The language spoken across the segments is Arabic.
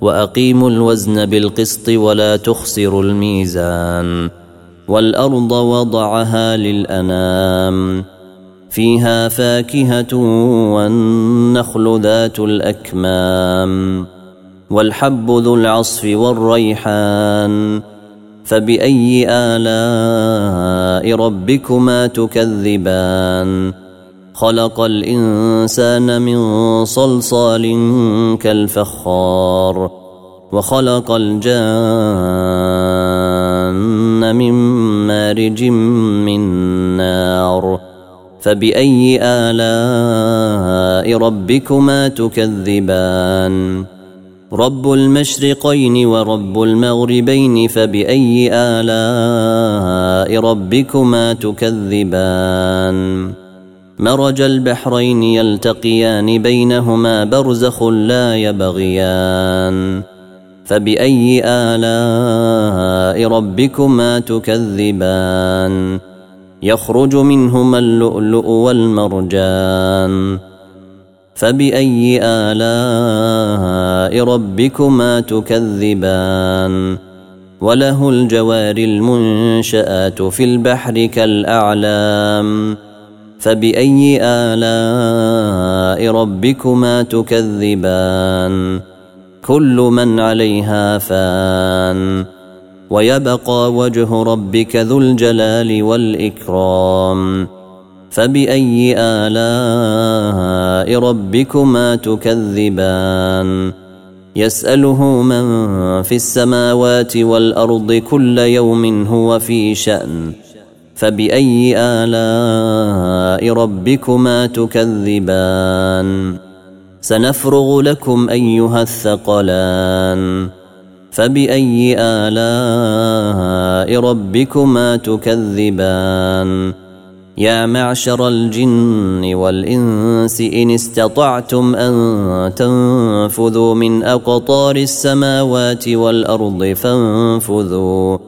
وأقيموا الوزن بالقسط ولا تخسروا الميزان والأرض وضعها للأنام فيها فاكهة والنخل ذات الأكمام والحب ذو العصف والريحان فبأي آلاء ربكما تكذبان خلق الإنسان من صلصال كالفخار وخلق الجان من مارج من نار. فبأي آلاء ربكما تكذبان؟ رب المشرقين ورب المغربين فبأي آلاء ربكما تكذبان؟ مرج البحرين يلتقيان بينهما برزخ لا يبغيان. فبأي آلاء ربكما تكذبان؟ يخرج منهما اللؤلؤ والمرجان. فبأي آلاء ربكما تكذبان؟ وله الجوار المنشآت في البحر كالأعلام. فبأي آلاء ربكما تكذبان؟ كل من عليها فان. ويبقى وجه ربك ذو الجلال والإكرام. فبأي آلاء ربكما تكذبان؟ يسأله من في السماوات والأرض كل يوم هو في شأن. فبأي آلاء ربكما تكذبان؟ سنفرغ لكم أيها الثقلان. فبأي آلاء ربكما تكذبان؟ يا معشر الجن والإنس إن استطعتم أن تنفذوا من أقطار السماوات والأرض فانفذوا.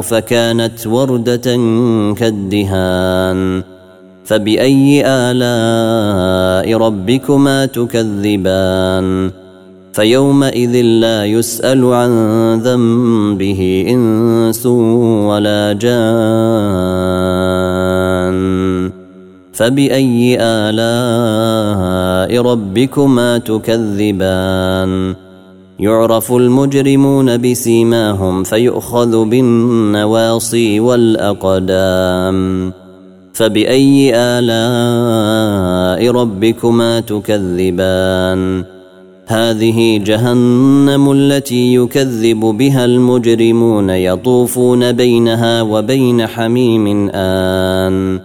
فكانت وردة كالدهان. فبأي آلاء ربكما تكذبان؟ فيومئذ لا يسأل عن ذنبه إنس ولا جان. فبأي آلاء ربكما تكذبان؟ يعرف المجرمون بسيماهم فيؤخذ بالنواصي والأقدام. فبأي آلاء ربكما تكذبان؟ هذه جهنم التي يكذب بها المجرمون يطوفون بينها وبين حميم آن.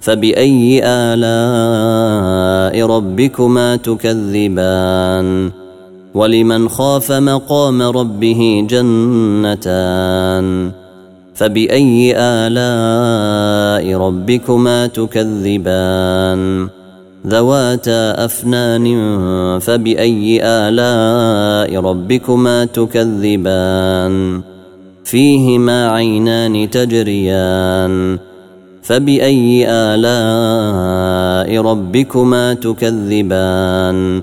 فبأي آلاء ربكما تكذبان؟ ولمن خاف مقام ربه جنتان فبأي آلاء ربكما تكذبان ذواتا أفنان فبأي آلاء ربكما تكذبان فيهما عينان تجريان فبأي آلاء ربكما تكذبان